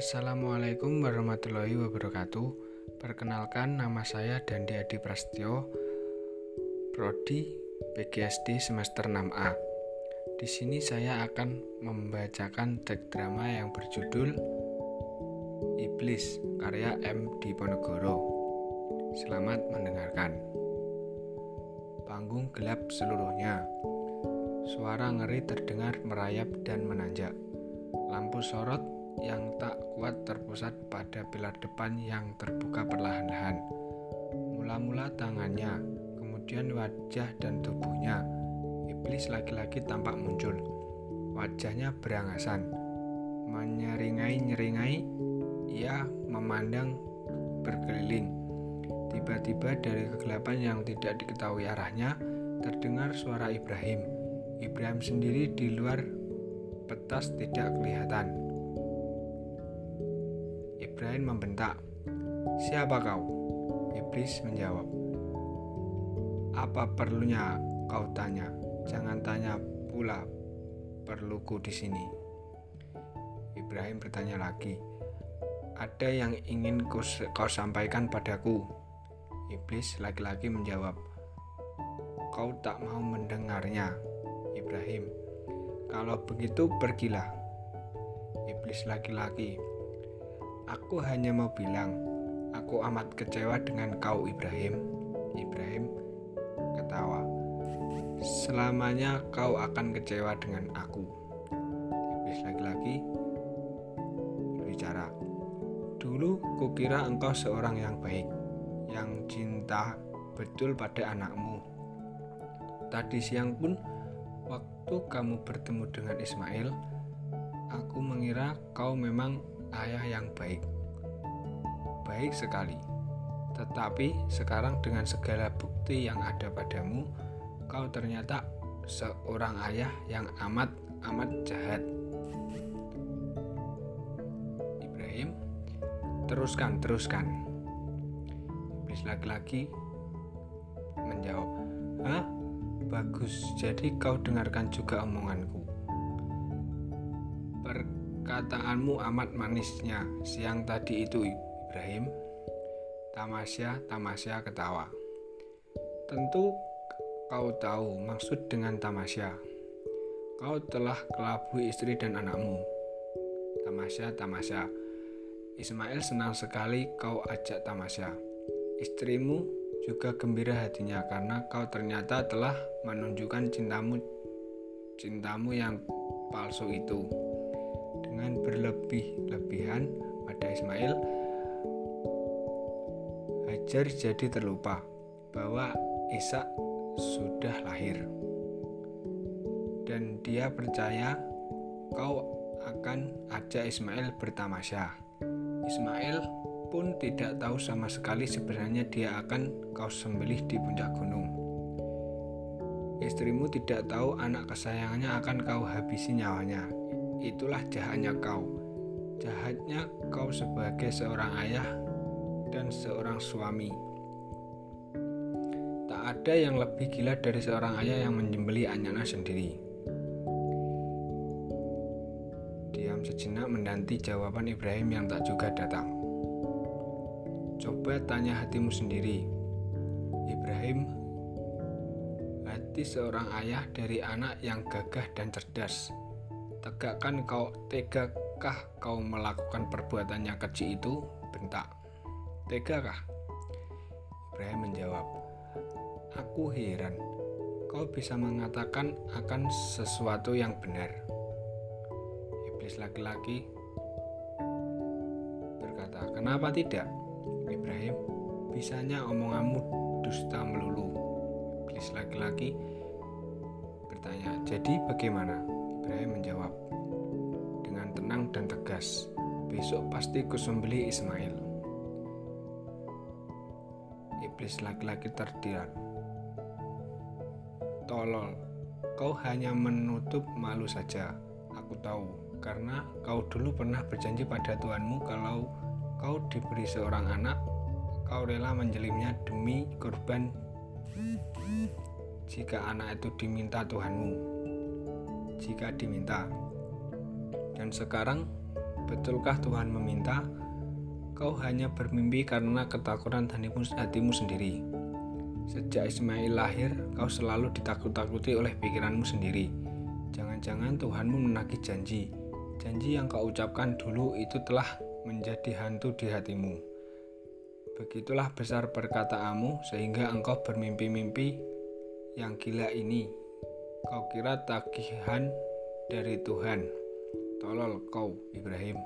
Assalamualaikum warahmatullahi wabarakatuh. Perkenalkan nama saya Dandi Adi Prasetyo, prodi PGSD semester 6A. Di sini saya akan membacakan teks drama yang berjudul Iblis karya M. Diponegoro. Selamat mendengarkan. Panggung gelap seluruhnya. Suara ngeri terdengar merayap dan menanjak. Lampu sorot yang tak kuat terpusat pada pilar depan yang terbuka perlahan-lahan. Mula-mula tangannya, kemudian wajah dan tubuhnya. Iblis laki-laki tampak muncul. Wajahnya berangasan. Menyeringai-nyeringai, ia memandang berkeliling. Tiba-tiba dari kegelapan yang tidak diketahui arahnya, terdengar suara Ibrahim. Ibrahim sendiri di luar petas tidak kelihatan. Ibrahim membentak, "Siapa kau?" Iblis menjawab, "Apa perlunya kau tanya? Jangan tanya pula perluku di sini." Ibrahim bertanya lagi, "Ada yang ingin kau sampaikan padaku?" Iblis laki-laki menjawab, "Kau tak mau mendengarnya." Ibrahim, "Kalau begitu pergilah." Iblis laki-laki Aku hanya mau bilang, aku amat kecewa dengan kau Ibrahim. Ibrahim ketawa. Selamanya kau akan kecewa dengan aku. Iblis lagi-lagi berbicara. Dulu kukira engkau seorang yang baik, yang cinta betul pada anakmu. Tadi siang pun waktu kamu bertemu dengan Ismail, aku mengira kau memang ayah yang baik. Baik sekali. Tetapi sekarang dengan segala bukti yang ada padamu, kau ternyata seorang ayah yang amat amat jahat. Ibrahim, teruskan, teruskan. Iblis laki-laki menjawab, Hah? Bagus, jadi kau dengarkan juga omonganku. Perkataanmu amat manisnya siang tadi itu, Ibrahim. Tamasya, Tamasya ketawa. Tentu kau tahu maksud dengan Tamasya. Kau telah kelabui istri dan anakmu. Tamasya, Tamasya. Ismail senang sekali kau ajak Tamasya. Istrimu juga gembira hatinya karena kau ternyata telah menunjukkan cintamu cintamu yang palsu itu dengan berlebih-lebihan pada Ismail, Hajar jadi terlupa bahwa Ishak sudah lahir. Dan dia percaya kau akan ajak Ismail bertamasya. Ismail pun tidak tahu sama sekali sebenarnya dia akan kau sembelih di puncak gunung. Istrimu tidak tahu anak kesayangannya akan kau habisi nyawanya itulah jahatnya kau. Jahatnya kau sebagai seorang ayah dan seorang suami. Tak ada yang lebih gila dari seorang ayah yang menyembeli anaknya sendiri. Diam sejenak menanti jawaban Ibrahim yang tak juga datang. Coba tanya hatimu sendiri. Ibrahim, hati seorang ayah dari anak yang gagah dan cerdas Tegakkan kau, tegakah kau melakukan perbuatan yang keji itu? Bentak. Tegakah? Ibrahim menjawab, Aku heran, kau bisa mengatakan akan sesuatu yang benar. Iblis laki-laki berkata, Kenapa tidak? Ibrahim, bisanya omonganmu dusta melulu. Iblis laki-laki bertanya, Jadi bagaimana? Menjawab dengan tenang dan tegas, besok pasti kusembeli Ismail. Iblis laki-laki terdiam. Tolol, kau hanya menutup malu saja. Aku tahu, karena kau dulu pernah berjanji pada Tuhanmu kalau kau diberi seorang anak, kau rela menjelimnya demi korban jika anak itu diminta Tuhanmu jika diminta. Dan sekarang Betulkah Tuhan meminta? Kau hanya bermimpi karena ketakutan hatimu, hatimu sendiri. Sejak Ismail lahir, kau selalu ditakut-takuti oleh pikiranmu sendiri. Jangan-jangan Tuhanmu menagih janji. Janji yang kau ucapkan dulu itu telah menjadi hantu di hatimu. Begitulah besar perkataanmu sehingga engkau bermimpi-mimpi yang gila ini. Kau kira tagihan dari Tuhan. Tolol kau, Ibrahim.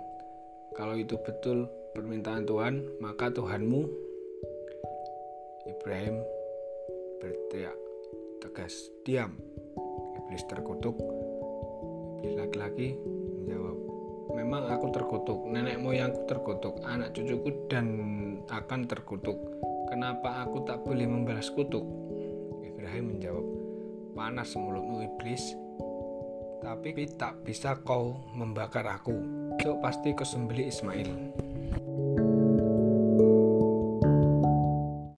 Kalau itu betul permintaan Tuhan, maka Tuhanmu Ibrahim berteriak tegas, "Diam!" Iblis terkutuk. Iblis laki-laki menjawab, "Memang aku terkutuk, nenek moyangku terkutuk, anak cucuku dan akan terkutuk. Kenapa aku tak boleh membalas kutuk?" Ibrahim menjawab, "Panas mulutmu iblis, tapi tak bisa kau membakar aku." Besok pasti kau sembeli Ismail.